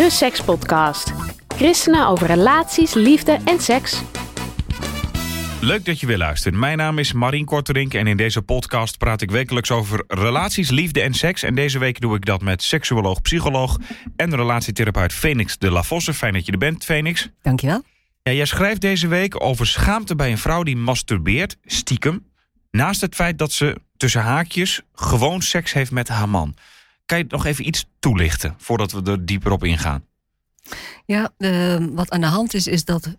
De Sekspodcast. Christenen over relaties, liefde en seks. Leuk dat je weer luistert. Mijn naam is Marien Korterink en in deze podcast praat ik wekelijks over relaties, liefde en seks. En deze week doe ik dat met seksuoloog, psycholoog en relatietherapeut Phoenix de La Vosse. Fijn dat je er bent, Phoenix. Dankjewel. Ja, jij schrijft deze week over schaamte bij een vrouw die masturbeert, stiekem. Naast het feit dat ze tussen haakjes gewoon seks heeft met haar man. Kan je nog even iets toelichten voordat we er dieper op ingaan? Ja, uh, wat aan de hand is, is dat uh,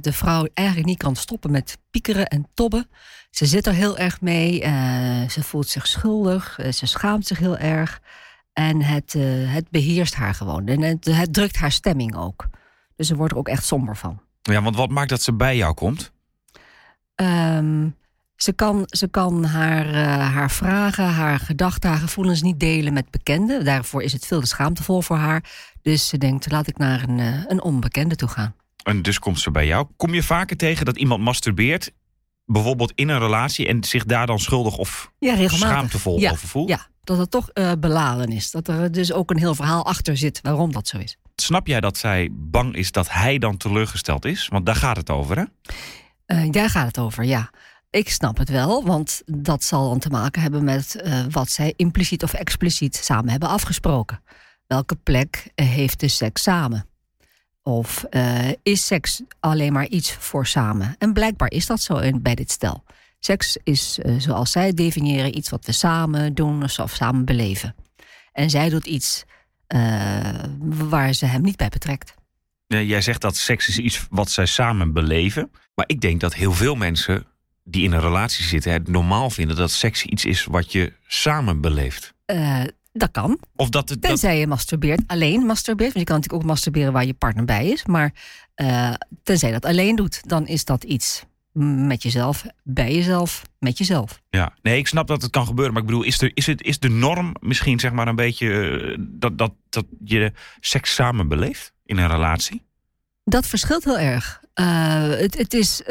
de vrouw eigenlijk niet kan stoppen met piekeren en tobben. Ze zit er heel erg mee, uh, ze voelt zich schuldig, ze schaamt zich heel erg. En het, het beheerst haar gewoon. En het, het, drukt haar stemming ook. Dus ze wordt er ook echt somber van. Ja, want wat maakt dat ze bij jou komt? Um, ze kan, ze kan haar, uh, haar vragen, haar gedachten, haar gevoelens niet delen met bekenden. Daarvoor is het veel te schaamtevol voor haar. Dus ze denkt, laat ik naar een, uh, een onbekende toe gaan. En dus komt ze bij jou. Kom je vaker tegen dat iemand masturbeert, bijvoorbeeld in een relatie... en zich daar dan schuldig of ja, schaamtevol ja, over voelt? Ja, dat het toch uh, beladen is. Dat er dus ook een heel verhaal achter zit waarom dat zo is. Snap jij dat zij bang is dat hij dan teleurgesteld is? Want daar gaat het over, hè? daar gaat het over, ja. Ik snap het wel, want dat zal dan te maken hebben met uh, wat zij impliciet of expliciet samen hebben afgesproken. Welke plek heeft de seks samen? Of uh, is seks alleen maar iets voor samen? En blijkbaar is dat zo in, bij dit stel. Seks is, zoals zij definiëren, iets wat we samen doen of samen beleven. En zij doet iets waar ze hem niet bij betrekt. Jij zegt dat seks is iets wat zij samen beleven. Maar ik denk dat heel veel mensen die in een relatie zitten het normaal vinden dat seks iets is wat je samen beleeft. Uh, dat kan. Of dat het, tenzij je masturbeert, alleen masturbeert. Want je kan natuurlijk ook masturberen waar je partner bij is. Maar uh, tenzij je dat alleen doet, dan is dat iets met jezelf, bij jezelf, met jezelf. Ja, nee, ik snap dat het kan gebeuren. Maar ik bedoel, is, er, is, het, is de norm misschien zeg maar een beetje uh, dat, dat, dat je seks samen beleeft in een relatie? Dat verschilt heel erg. het, het is...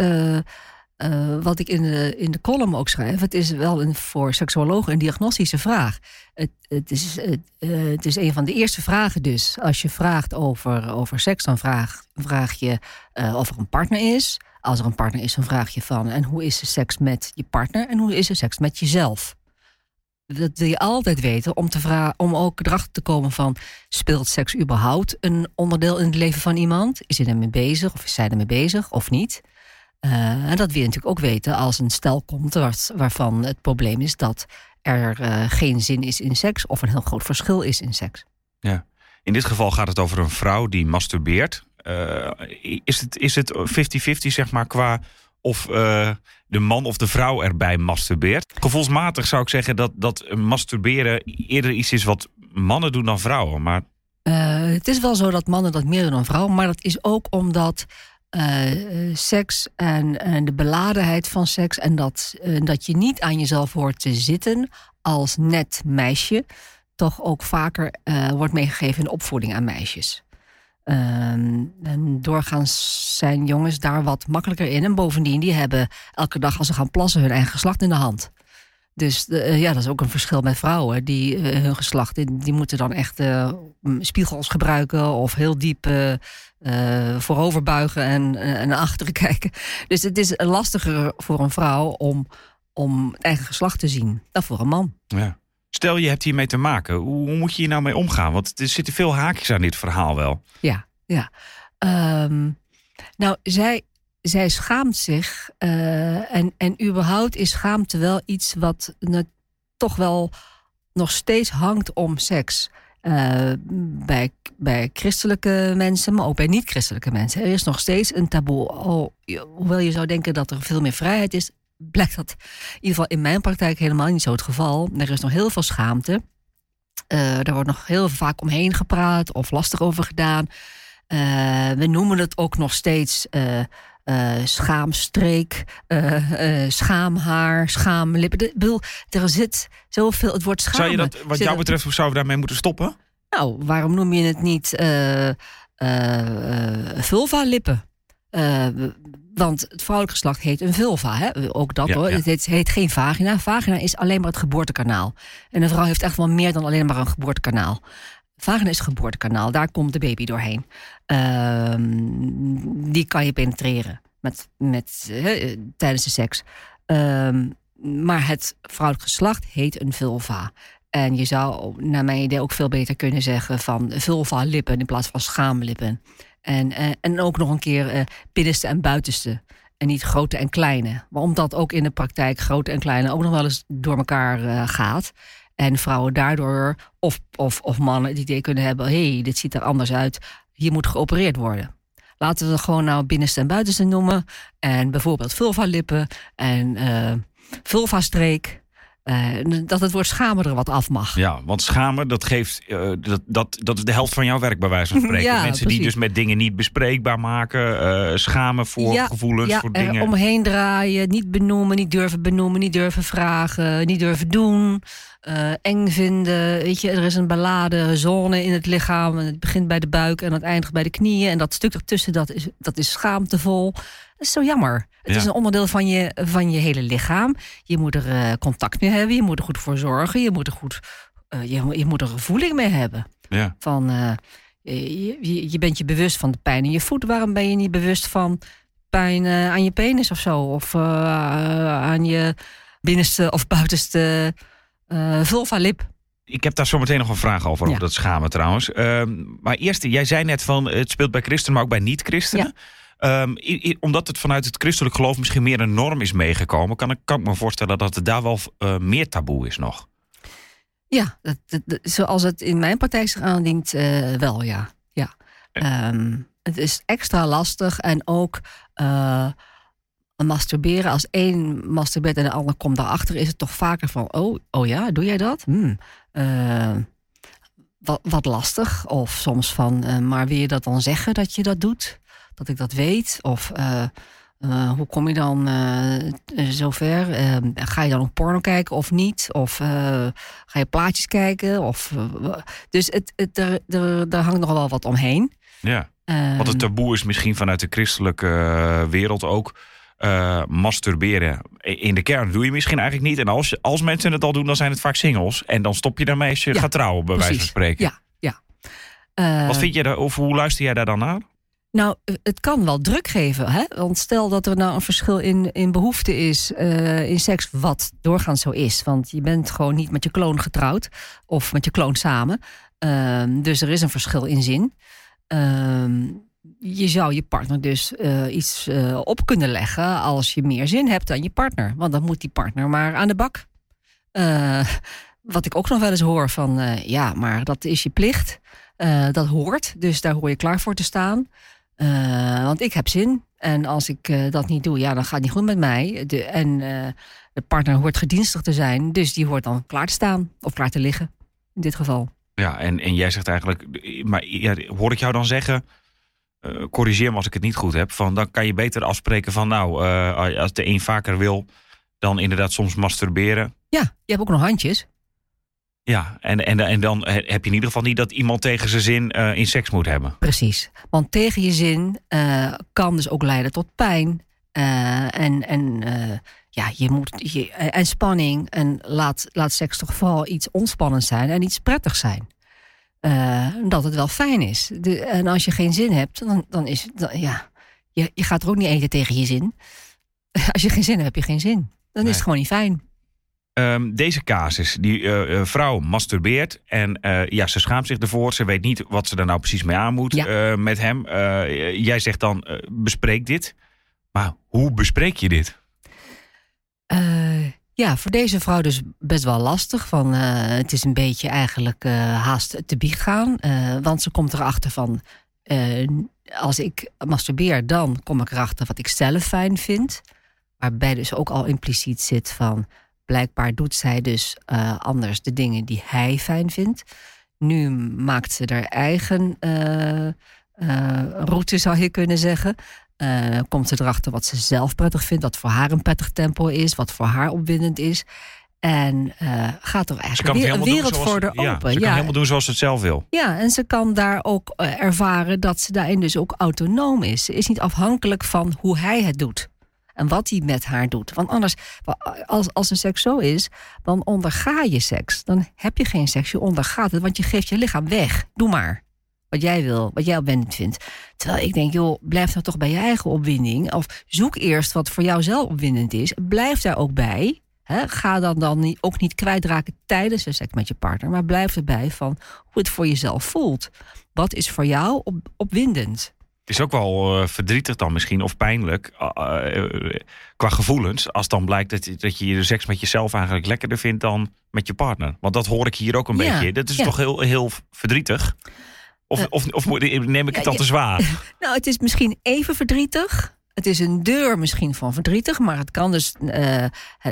Uh, wat ik in de, in de column ook schrijf, het is wel een, voor seksuologen een diagnostische vraag. Het, het, is, het, uh, het is een van de eerste vragen dus. Als je vraagt over, over seks, dan vraag, vraag je uh, of er een partner is. Als er een partner is, dan vraag je van... en hoe is de seks met je partner en hoe is de seks met jezelf? Dat wil je altijd weten om, te om ook erachter te komen van... speelt seks überhaupt een onderdeel in het leven van iemand? Is hij ermee bezig of is zij ermee bezig of niet? Uh, en dat wil je natuurlijk ook weten als een stel komt waar, waarvan het probleem is dat er uh, geen zin is in seks of een heel groot verschil is in seks. Ja. In dit geval gaat het over een vrouw die masturbeert. Uh, is het 50-50 is het 50-50 zeg maar qua of de man of de vrouw erbij masturbeert? Gevoelsmatig zou ik zeggen dat, dat masturberen eerder iets is wat mannen doen dan vrouwen. Maar... het is wel zo dat mannen dat meer doen dan vrouwen, maar dat is ook omdat uh, seks en, en, de beladenheid van seks. En dat, uh, dat je niet aan jezelf hoort te zitten als net meisje. Toch ook vaker wordt meegegeven in opvoeding aan meisjes. Ehm, en doorgaans zijn jongens daar wat makkelijker in. En bovendien, die hebben elke dag als ze gaan plassen hun eigen geslacht in de hand. Dus uh, ja, dat is ook een verschil met vrouwen. Die uh, hun geslacht, die, die, moeten dan echt uh, spiegels gebruiken of heel diep voorover buigen en, en naar achteren kijken. Dus het is lastiger voor een vrouw om, om het eigen geslacht te zien dan voor een man. Ja. Stel je hebt hiermee te maken, hoe, hoe moet je hier nou mee omgaan? Want er zitten veel haakjes aan dit verhaal wel. Ja, ja. Um, nou, zij, zij schaamt zich. Uh, en, en überhaupt is schaamte wel iets wat toch wel nog steeds hangt om seks. Uh, bij, bij christelijke mensen, maar ook bij niet-christelijke mensen. Er is nog steeds een taboe. Oh, hoewel je zou denken dat er veel meer vrijheid is, blijkt dat in ieder geval in mijn praktijk helemaal niet zo het geval. Er is nog heel veel schaamte. Uh, daar wordt nog heel vaak omheen gepraat of lastig over gedaan. We noemen het ook nog steeds schaamstreek, schaamhaar, schaamlippen. Bedoel, er zit zoveel, het woord schaam. Zou je dat, wat jou betreft, hoe zouden we daarmee moeten stoppen? Nou, waarom noem je het niet vulva-lippen? Want het vrouwelijk geslacht heet een vulva. Hè? Ook dat hoor. Het heet, geen vagina. Vagina is alleen maar het geboortekanaal. En een vrouw heeft echt wel meer dan alleen maar een geboortekanaal. Vagina is geboortekanaal. Daar komt de baby doorheen. Ehm, die kan je penetreren met, met, tijdens de seks. Ehm, maar het vrouwelijk geslacht heet een vulva. En je zou, naar mijn idee, ook veel beter kunnen zeggen van vulva-lippen in plaats van schaamlippen. En, uh, en ook nog een keer uh, binnenste en buitenste. En niet grote en kleine. Maar omdat ook in de praktijk grote en kleine ook nog wel eens door elkaar gaat. En vrouwen daardoor, of, of, of mannen, die idee kunnen hebben: hé, hey, dit ziet er anders uit. Hier moet geopereerd worden. Laten we het gewoon nou binnenste en buitenste noemen. En bijvoorbeeld vulva-lippen en vulva-streek. Uh, dat het woord schamen er wat af mag. Ja, want schamen, dat geeft uh, dat, dat, dat is de helft van jouw werk, bij wijze van spreken. ja, Mensen precies. die dus met dingen niet bespreekbaar maken, uh, schamen voor ja, gevoelens, ja, voor dingen. omheen draaien, niet benoemen, niet durven benoemen, niet durven vragen, niet durven doen. eng vinden. Weet je, er is een beladen zone in het lichaam. Het begint bij de buik en het eindigt bij de knieën. En dat stuk ertussen, dat is, dat is schaamtevol. Dat is zo jammer. Het Ja. is een onderdeel van je, van je hele lichaam. Je moet er eh, contact mee hebben. Je moet er goed voor zorgen. Je moet er, goed, eh, je, je moet er gevoeling mee hebben. Ja. Van, eh, je, je, bent je bewust van de pijn in je voet. Waarom ben je niet bewust van pijn aan je penis of zo? Of aan je binnenste of buitenste vulva-lip? Ik heb daar zo meteen nog een vraag over, over Ja. dat schamen trouwens. Ehm, maar eerst, jij zei net van het speelt bij christenen, maar ook bij niet-christenen. Ehm, i- i- omdat het vanuit het christelijk geloof misschien meer een norm is meegekomen, kan ik, kan ik me voorstellen dat het daar wel eh, meer taboe is nog. Ja, dat, zoals het in mijn praktijk zich aandient, eh, wel ja. ja. Ehm, het is extra lastig en ook eh, masturberen. Als één masturbeert en de ander komt daarachter, is het toch vaker van: oh, oh ja, doe jij dat? Hmm. Eh, wat, wat lastig. Of soms van: maar wil je dat dan zeggen dat je dat doet? Dat ik dat weet? Of. eh, eh, hoe kom je dan eh, eh, zover? Eh, ga je dan op porno kijken of niet? Of ga je plaatjes kijken? Of, dus het, het, er, er, daar hangt nog wel wat omheen. Ja. Ehm, Want het taboe is misschien vanuit de christelijke wereld ook masturberen. In de kern doe je misschien eigenlijk niet. En als, je, als mensen het al doen, dan zijn het vaak singles. En dan stop je daarmee als je Ja, gaat trouwen, bij wijze van spreken. Ja, ja. Wat vind je daar, of hoe luister jij daar dan naar? Nou, het kan wel druk geven. Hè? Want stel dat er nou een verschil in, in behoefte is eh, in seks, wat doorgaans zo is. Want je bent gewoon niet met je kloon getrouwd of met je kloon samen. Ehm, dus er is een verschil in zin. Ehm, je zou je partner dus eh, iets eh, op kunnen leggen als je meer zin hebt dan je partner. Want dan moet die partner maar aan de bak. Eh, wat ik ook nog wel eens hoor van, eh, ja, maar dat is je plicht. Eh, dat hoort, dus daar hoor je klaar voor te staan. Eh, want ik heb zin. En als ik eh, dat niet doe, ja, dan gaat het niet goed met mij. De, en eh, de partner hoort gedienstig te zijn. Dus die hoort dan klaar te staan. Of klaar te liggen, in dit geval. Ja, en, en jij zegt eigenlijk, maar ja, hoor ik jou dan zeggen, corrigeer me als ik het niet goed heb, van dan kan je beter afspreken van nou, als de een vaker wil, dan inderdaad soms masturberen. Ja, je hebt ook nog handjes. Ja, en, en, en dan heb je in ieder geval niet dat iemand tegen zijn zin eh, in seks moet hebben. Precies. Want tegen je zin eh, kan dus ook leiden tot pijn. Eh, en en ja, je moet, je, en spanning. En laat, laat seks toch vooral iets ontspannend zijn en iets prettigs zijn. Dat het wel fijn is. De, en als je geen zin hebt, dan, dan is dan, ja, je, je gaat er ook niet eten tegen je zin. Als je geen zin hebt, heb je geen zin. Dan Nee. is het gewoon niet fijn. Ehm, deze casus, die eh, eh, vrouw masturbeert en eh, ja, ze schaamt zich ervoor. Ze weet niet wat ze er nou precies mee aan moet Ja. met hem. Jij zegt dan, bespreek dit. Maar hoe bespreek je dit? Ja, voor deze vrouw dus best wel lastig. Van, het is een beetje eigenlijk haast te biecht gaan. Want ze komt erachter van... als ik masturbeer, dan kom ik erachter wat ik zelf fijn vind. Waarbij dus ook al impliciet zit van... blijkbaar doet zij dus uh, anders de dingen die hij fijn vindt. Nu maakt ze haar eigen uh, route, zou je kunnen zeggen. komt ze erachter wat ze zelf prettig vindt, wat voor haar een prettig tempo is, wat voor haar opwindend is. En gaat er eigenlijk weer een wereld voor de ja, open. Ze kan helemaal doen zoals ze het zelf wil. Ja, en ze kan daar ook ervaren dat ze daarin dus ook autonoom is. Ze is niet afhankelijk van hoe hij het doet en wat hij met haar doet. Want anders, als, als een seks zo is, dan onderga je seks. Dan heb je geen seks, je ondergaat het, want je geeft je lichaam weg. Doe maar. Wat jij wil, wat jij opwindend vindt. Terwijl ik denk, joh, blijf nou toch bij je eigen opwinding. Of zoek eerst wat voor jou zelf opwindend is. Blijf daar ook bij. ga dan, dan ook niet kwijtraken tijdens de seks met je partner. Maar blijf erbij van hoe het voor jezelf voelt. Wat is voor jou op, opwindend? Is ook wel uh, verdrietig dan misschien, of pijnlijk, uh, qua gevoelens. Als dan blijkt dat, dat je de seks met jezelf eigenlijk lekkerder vindt dan met je partner. Want dat hoor ik hier ook een beetje. Dat is toch heel, heel verdrietig? Of, of, of, neem ik het dan te zwaar? Nou, het is misschien even verdrietig. Het is een deur misschien van verdrietig, maar het kan dus uh,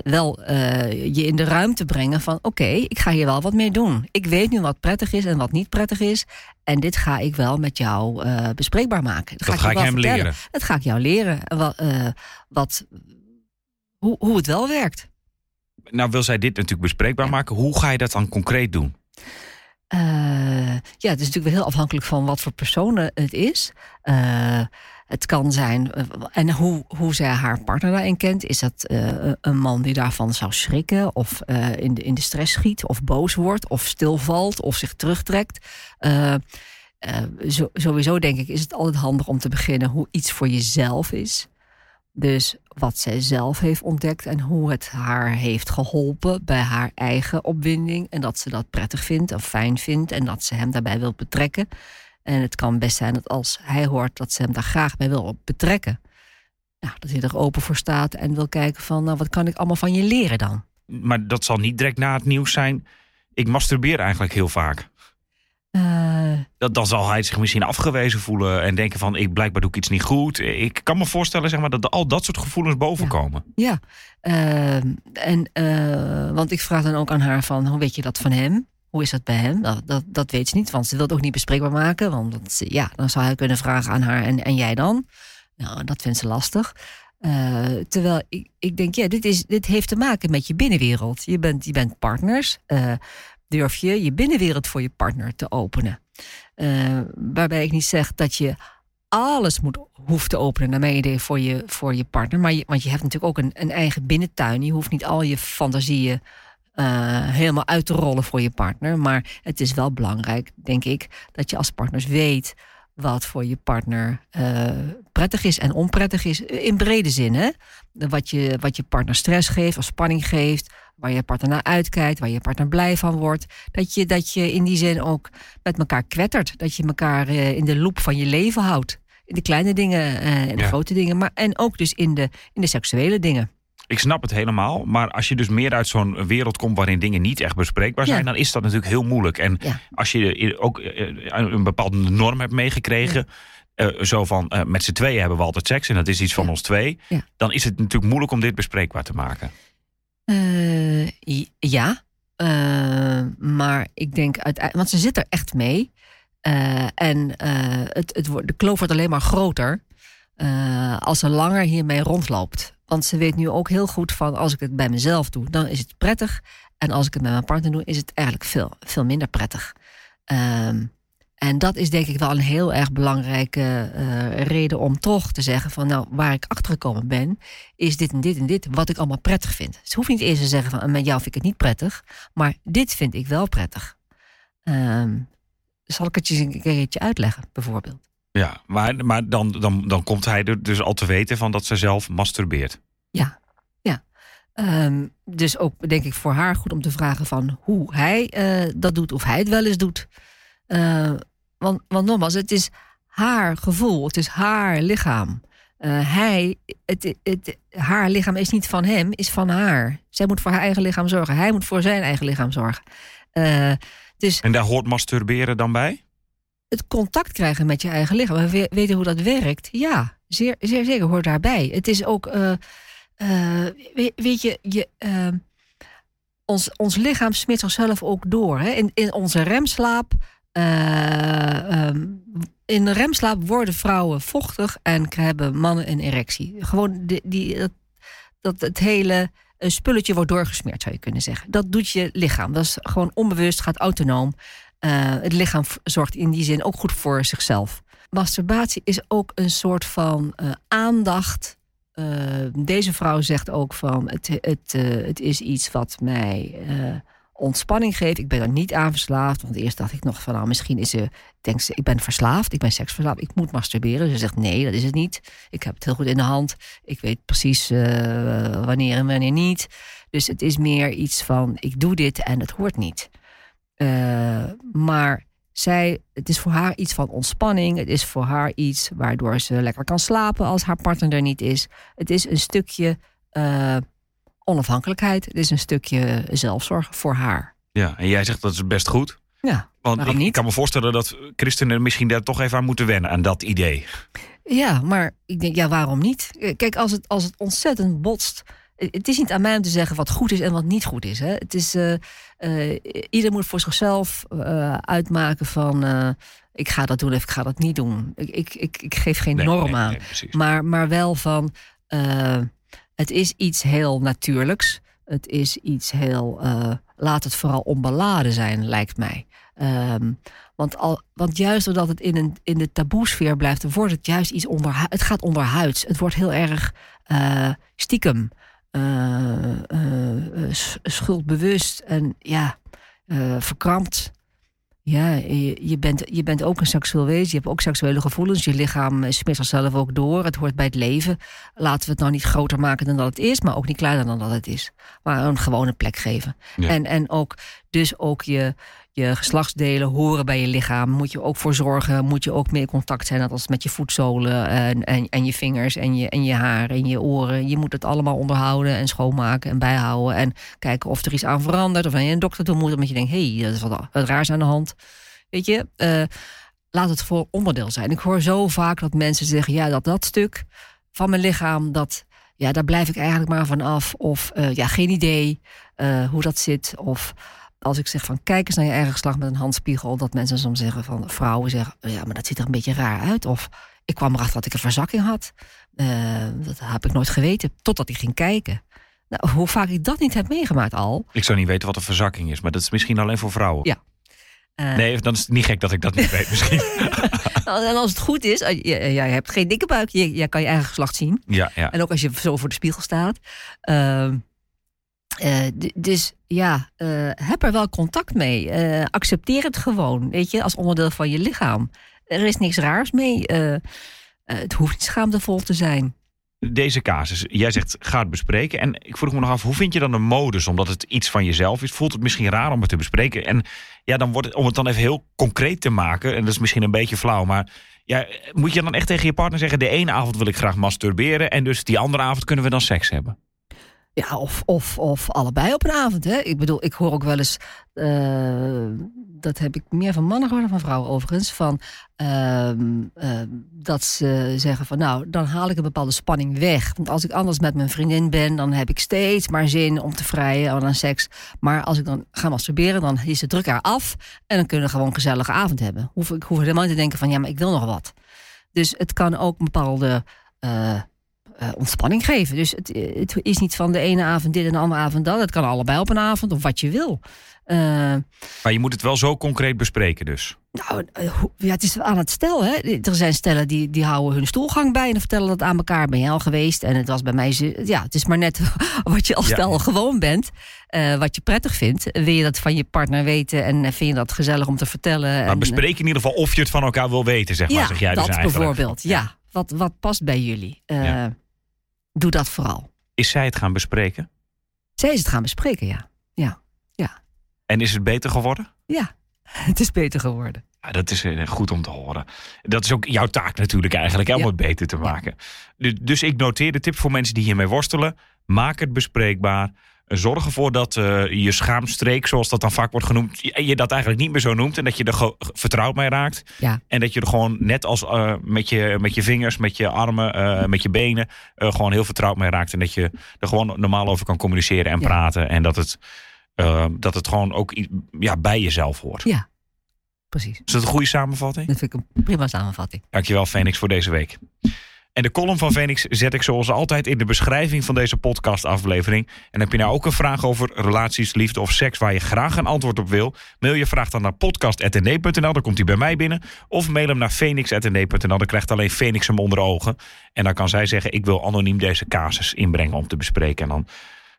wel uh, je in de ruimte brengen van oké, ik ga hier wel wat mee doen. Ik weet nu wat prettig is en wat niet prettig is. En dit ga ik wel met jou uh, bespreekbaar maken. Dat, dat ga ik, hem vertellen. leren. Dat ga ik jou leren. Wat, wat, hoe, hoe het wel werkt. Nou wil zij dit natuurlijk bespreekbaar maken. Hoe ga je dat dan concreet doen? ja, het is natuurlijk wel heel afhankelijk van wat voor personen het is. Het kan zijn, eh, en hoe, hoe zij haar partner daarin kent. Is dat uh, een man die daarvan zou schrikken, of uh, in, de, in de stress schiet, of boos wordt, of stilvalt, of zich terugtrekt? Zo, sowieso denk ik, is het altijd handig om te beginnen hoe iets voor jezelf is. Dus wat zij zelf heeft ontdekt en hoe het haar heeft geholpen bij haar eigen opwinding. En dat ze dat prettig vindt of fijn vindt en dat ze hem daarbij wil betrekken. En het kan best zijn dat als hij hoort dat ze hem daar graag bij wil betrekken, nou, dat hij er open voor staat en wil kijken van, nou, wat kan ik allemaal van je leren dan? Maar dat zal niet direct na het nieuws zijn. Ik masturbeer eigenlijk heel vaak. Uh, dat, dan zal hij zich misschien afgewezen voelen en denken van ik blijkbaar doe ik iets niet goed. Ik kan me voorstellen zeg maar, dat al dat soort gevoelens bovenkomen. Ja, ja. Uh, en, uh, want ik vraag dan ook aan haar van hoe weet je dat van hem? Hoe is dat bij hem? Dat, dat, dat weet ze niet, want ze wil het ook niet bespreekbaar maken. Want dat, ja, dan zou hij kunnen vragen aan haar en, en jij dan. Nou, dat vindt ze lastig. Uh, terwijl ik, ik denk, ja, dit, is, dit heeft te maken met je binnenwereld. Je bent, je bent partners. Uh, durf je je binnenwereld voor je partner te openen? Uh, waarbij ik niet zeg dat je alles moet, hoeft te openen, naar mijn idee, voor je, voor je partner. Maar je, want je hebt natuurlijk ook een, een eigen binnentuin. Je hoeft niet al je fantasieën helemaal uit te rollen voor je partner. Maar het is wel belangrijk, denk ik, dat je als partners weet wat voor je partner uh, prettig is en onprettig is. In brede zin, hè? Wat je, wat je partner stress geeft of spanning geeft. Waar je partner naar uitkijkt, waar je partner blij van wordt. Dat je, dat je in die zin ook met elkaar kwettert. Dat je elkaar uh, in de loop van je leven houdt. In de kleine dingen en de ja. grote dingen. Maar, en ook dus in de, in de seksuele dingen. Ik snap het helemaal. Maar als je dus meer uit zo'n wereld komt waarin dingen niet echt bespreekbaar zijn, dan is dat natuurlijk heel moeilijk. En als je ook eh, een bepaalde norm hebt meegekregen. Uh, zo van uh, met z'n tweeën hebben we altijd seks en dat is iets van ons twee. Dan is het natuurlijk moeilijk om dit bespreekbaar te maken. Uh, ja, maar ik denk uiteindelijk, want ze zit er echt mee. en het, het wordt, de kloof wordt alleen maar groter als ze langer hiermee rondloopt. Want ze weet nu ook heel goed van als ik het bij mezelf doe, dan is het prettig. En als ik het met mijn partner doe, is het eigenlijk veel, veel minder prettig. Um, en dat is denk ik wel een heel erg belangrijke uh, reden om toch te zeggen van nou, waar ik achter gekomen ben, is dit en dit en dit wat ik allemaal prettig vind. Ze hoeft niet eerst te zeggen van met jou vind ik het niet prettig, maar dit vind ik wel prettig. Um, zal ik het je een keertje uitleggen, bijvoorbeeld? Ja, maar, maar dan, dan, dan komt hij er dus al te weten van dat ze zelf masturbeert. Ja, ja. Um, dus ook denk ik voor haar goed om te vragen van hoe hij uh, dat doet, of hij het wel eens doet. Uh, want, want nogmaals, het is haar gevoel, het is haar lichaam. Uh, hij, het, het, haar lichaam is niet van hem, is van haar. Zij moet voor haar eigen lichaam zorgen. Hij moet voor zijn eigen lichaam zorgen. dus, en daar hoort masturberen dan bij? Het contact krijgen met je eigen lichaam. We weten hoe dat werkt. Ja, zeer, zeer zeker hoort daarbij. Het is ook, uh, uh, weet, je, je uh, ons, ons lichaam smeert zichzelf ook door. Hè? In, in onze remslaap. Um, in de remslaap worden vrouwen vochtig en hebben mannen een erectie. Gewoon die, die, dat, dat het hele spulletje wordt doorgesmeerd, zou je kunnen zeggen. Dat doet je lichaam. Dat is gewoon onbewust, gaat autonoom. Uh, het lichaam zorgt in die zin ook goed voor zichzelf. Masturbatie is ook een soort van uh, aandacht. Uh, deze vrouw zegt ook van het, het, het is iets wat mij ontspanning geeft. Ik ben er niet aan verslaafd. Want eerst dacht ik nog van, nou, misschien is ze, denkt ze, ik ben verslaafd, ik ben seksverslaafd, ik moet masturberen. Ze zegt, nee, dat is het niet. Ik heb het heel goed in de hand. Ik weet precies wanneer en wanneer niet. Dus het is meer iets van, ik doe dit en het hoort niet. Uh, maar zij, het is voor haar iets van ontspanning. Het is voor haar iets waardoor ze lekker kan slapen als haar partner er niet is. Het is een stukje uh, onafhankelijkheid. Het is een stukje zelfzorg voor haar. Ja, en jij zegt dat is best goed. Ja, Want ik niet? kan me voorstellen dat christenen misschien daar toch even aan moeten wennen, aan dat idee. Ja, maar ik denk, ja, waarom niet? Kijk, als het, als het ontzettend botst. Het is niet aan mij om te zeggen wat goed is en wat niet goed is. Hè? Het is uh, uh, ieder moet voor zichzelf uh, uitmaken van ik ga dat doen of ik ga dat niet doen. Ik, ik, ik, ik geef geen Nee, norm aan. nee, maar, maar wel van het is iets heel natuurlijks. Het is iets heel. laat het vooral onbeladen zijn, lijkt mij. Um, want, al, want juist doordat het in, een, in de taboesfeer blijft, wordt het juist iets onder. Het gaat onderhuids. Het wordt heel erg stiekem. Uh, schuldbewust en ja, verkrampt. Ja, je, je, bent, je bent ook een seksueel wezen. Je hebt ook seksuele gevoelens. Je lichaam smeert zichzelf ook door. Het hoort bij het leven. Laten we het nou niet groter maken dan dat het is, maar ook niet kleiner dan dat het is. Maar een gewone plek geven. Ja. En, en ook, dus ook je, je geslachtsdelen horen bij je lichaam. Moet je ook voor zorgen. Moet je ook meer in contact zijn, als met je voetzolen en, en, en je vingers en je, en je haar en je oren. Je moet het allemaal onderhouden en schoonmaken en bijhouden. En kijken of er iets aan verandert. Of je een dokter toe moet, omdat je denkt, hé, hey, dat is wat, raars aan de hand. Weet je, uh, laat het voor onderdeel zijn. Ik hoor zo vaak dat mensen zeggen, ja, dat dat stuk van mijn lichaam, dat, ja, daar blijf ik eigenlijk maar van af. Of uh, ja, geen idee uh, hoe dat zit. Of als ik zeg van kijk eens naar je eigen geslacht met een handspiegel, dat mensen soms zeggen van vrouwen zeggen, ja, maar dat ziet er een beetje raar uit. Of ik kwam erachter dat ik een verzakking had. Uh, dat heb ik nooit geweten, totdat ik ging kijken. Nou, hoe vaak ik dat niet heb meegemaakt al. Ik zou niet weten wat een verzakking is, maar dat is misschien alleen voor vrouwen. Ja. Uh, nee, dan is het niet gek dat ik dat niet weet misschien. nou, en als het goed is, jij je, je hebt geen dikke buik, je kan je eigen geslacht zien. Ja, ja. En ook als je zo voor de spiegel staat. Uh, uh, dus ja, uh, heb er wel contact mee. Uh, accepteer het gewoon, weet je, als onderdeel van je lichaam. Er is niks raars mee. het hoeft niet schaamtevol te zijn. Deze casus, jij zegt ga het bespreken. En ik vroeg me nog af, hoe vind je dan een modus? Omdat het iets van jezelf is, voelt het misschien raar om het te bespreken. En ja, dan wordt het, om het dan even heel concreet te maken, en dat is misschien een beetje flauw, maar ja, moet je dan echt tegen je partner zeggen: de ene avond wil ik graag masturberen, en dus die andere avond kunnen we dan seks hebben? Ja, of, of, of allebei op een avond. Hè? Ik bedoel, ik hoor ook wel eens, uh, dat heb ik meer van mannen gehoord dan van vrouwen overigens, van uh, uh, dat ze zeggen van nou, dan haal ik een bepaalde spanning weg. Want als ik anders met mijn vriendin ben, dan heb ik steeds maar zin om te vrijen aan seks. Maar als ik dan ga masturberen, dan is de druk eraf en dan kunnen we gewoon een gezellige avond hebben. Hoef, ik hoef helemaal niet te denken van ja, maar ik wil nog wat. Dus het kan ook een bepaalde uh, ontspanning geven. Dus het, het, is niet van de ene avond dit en de andere avond dat. Het kan allebei op een avond of wat je wil. Uh, maar je moet het wel zo concreet bespreken dus. Nou, ja, het is aan het stel. Hè. Er zijn stellen die, die houden hun stoelgang bij en vertellen dat aan elkaar. Ben je al geweest? En het was bij mij... Ja, het is maar net wat je als stel gewoon bent. Uh, wat je prettig vindt. Wil je dat van je partner weten en vind je dat gezellig om te vertellen? Maar en, bespreek in ieder geval of je het van elkaar wil weten, zeg maar. Ja, zeg jij dat dus eigenlijk. bijvoorbeeld. Ja, wat, wat past bij jullie? Ja. Doe dat vooral. Is zij het gaan bespreken? Zij is het gaan bespreken, ja. Ja, ja. En is het beter geworden? Ja, het is beter geworden. Ja, dat is eh, goed om te horen. Dat is ook jouw taak natuurlijk eigenlijk, hè, om Ja. het beter te maken. Dus, dus ik noteer de tip voor mensen die hiermee worstelen. Maak het bespreekbaar. Zorg ervoor dat eh, je schaamstreek, zoals dat dan vaak wordt genoemd, je, je dat eigenlijk niet meer zo noemt. En dat je er vertrouwd mee raakt. Ja. En dat je er gewoon net als eh, met, je, met je vingers, met je armen, eh, met je benen, gewoon heel vertrouwd mee raakt. En dat je er gewoon normaal over kan communiceren en Ja. praten. En dat het dat het gewoon ook ja, bij jezelf hoort. Ja, precies. Is dat een goede samenvatting? Dat vind ik een prima samenvatting. Dankjewel, Phoenix, voor deze week. En de column van Phoenix zet ik zoals altijd in de beschrijving van deze podcastaflevering. En heb je nou ook een vraag over relaties, liefde of seks waar je graag een antwoord op wil? Mail je vraag dan naar podcast.nd.nl, dan komt hij bij mij binnen. Of mail hem naar phoenix.nd.nl, dan krijgt alleen Phoenix hem onder ogen. En dan kan zij zeggen, ik wil anoniem deze casus inbrengen om te bespreken. En dan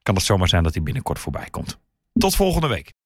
kan het zomaar zijn dat hij binnenkort voorbij komt. Tot volgende week.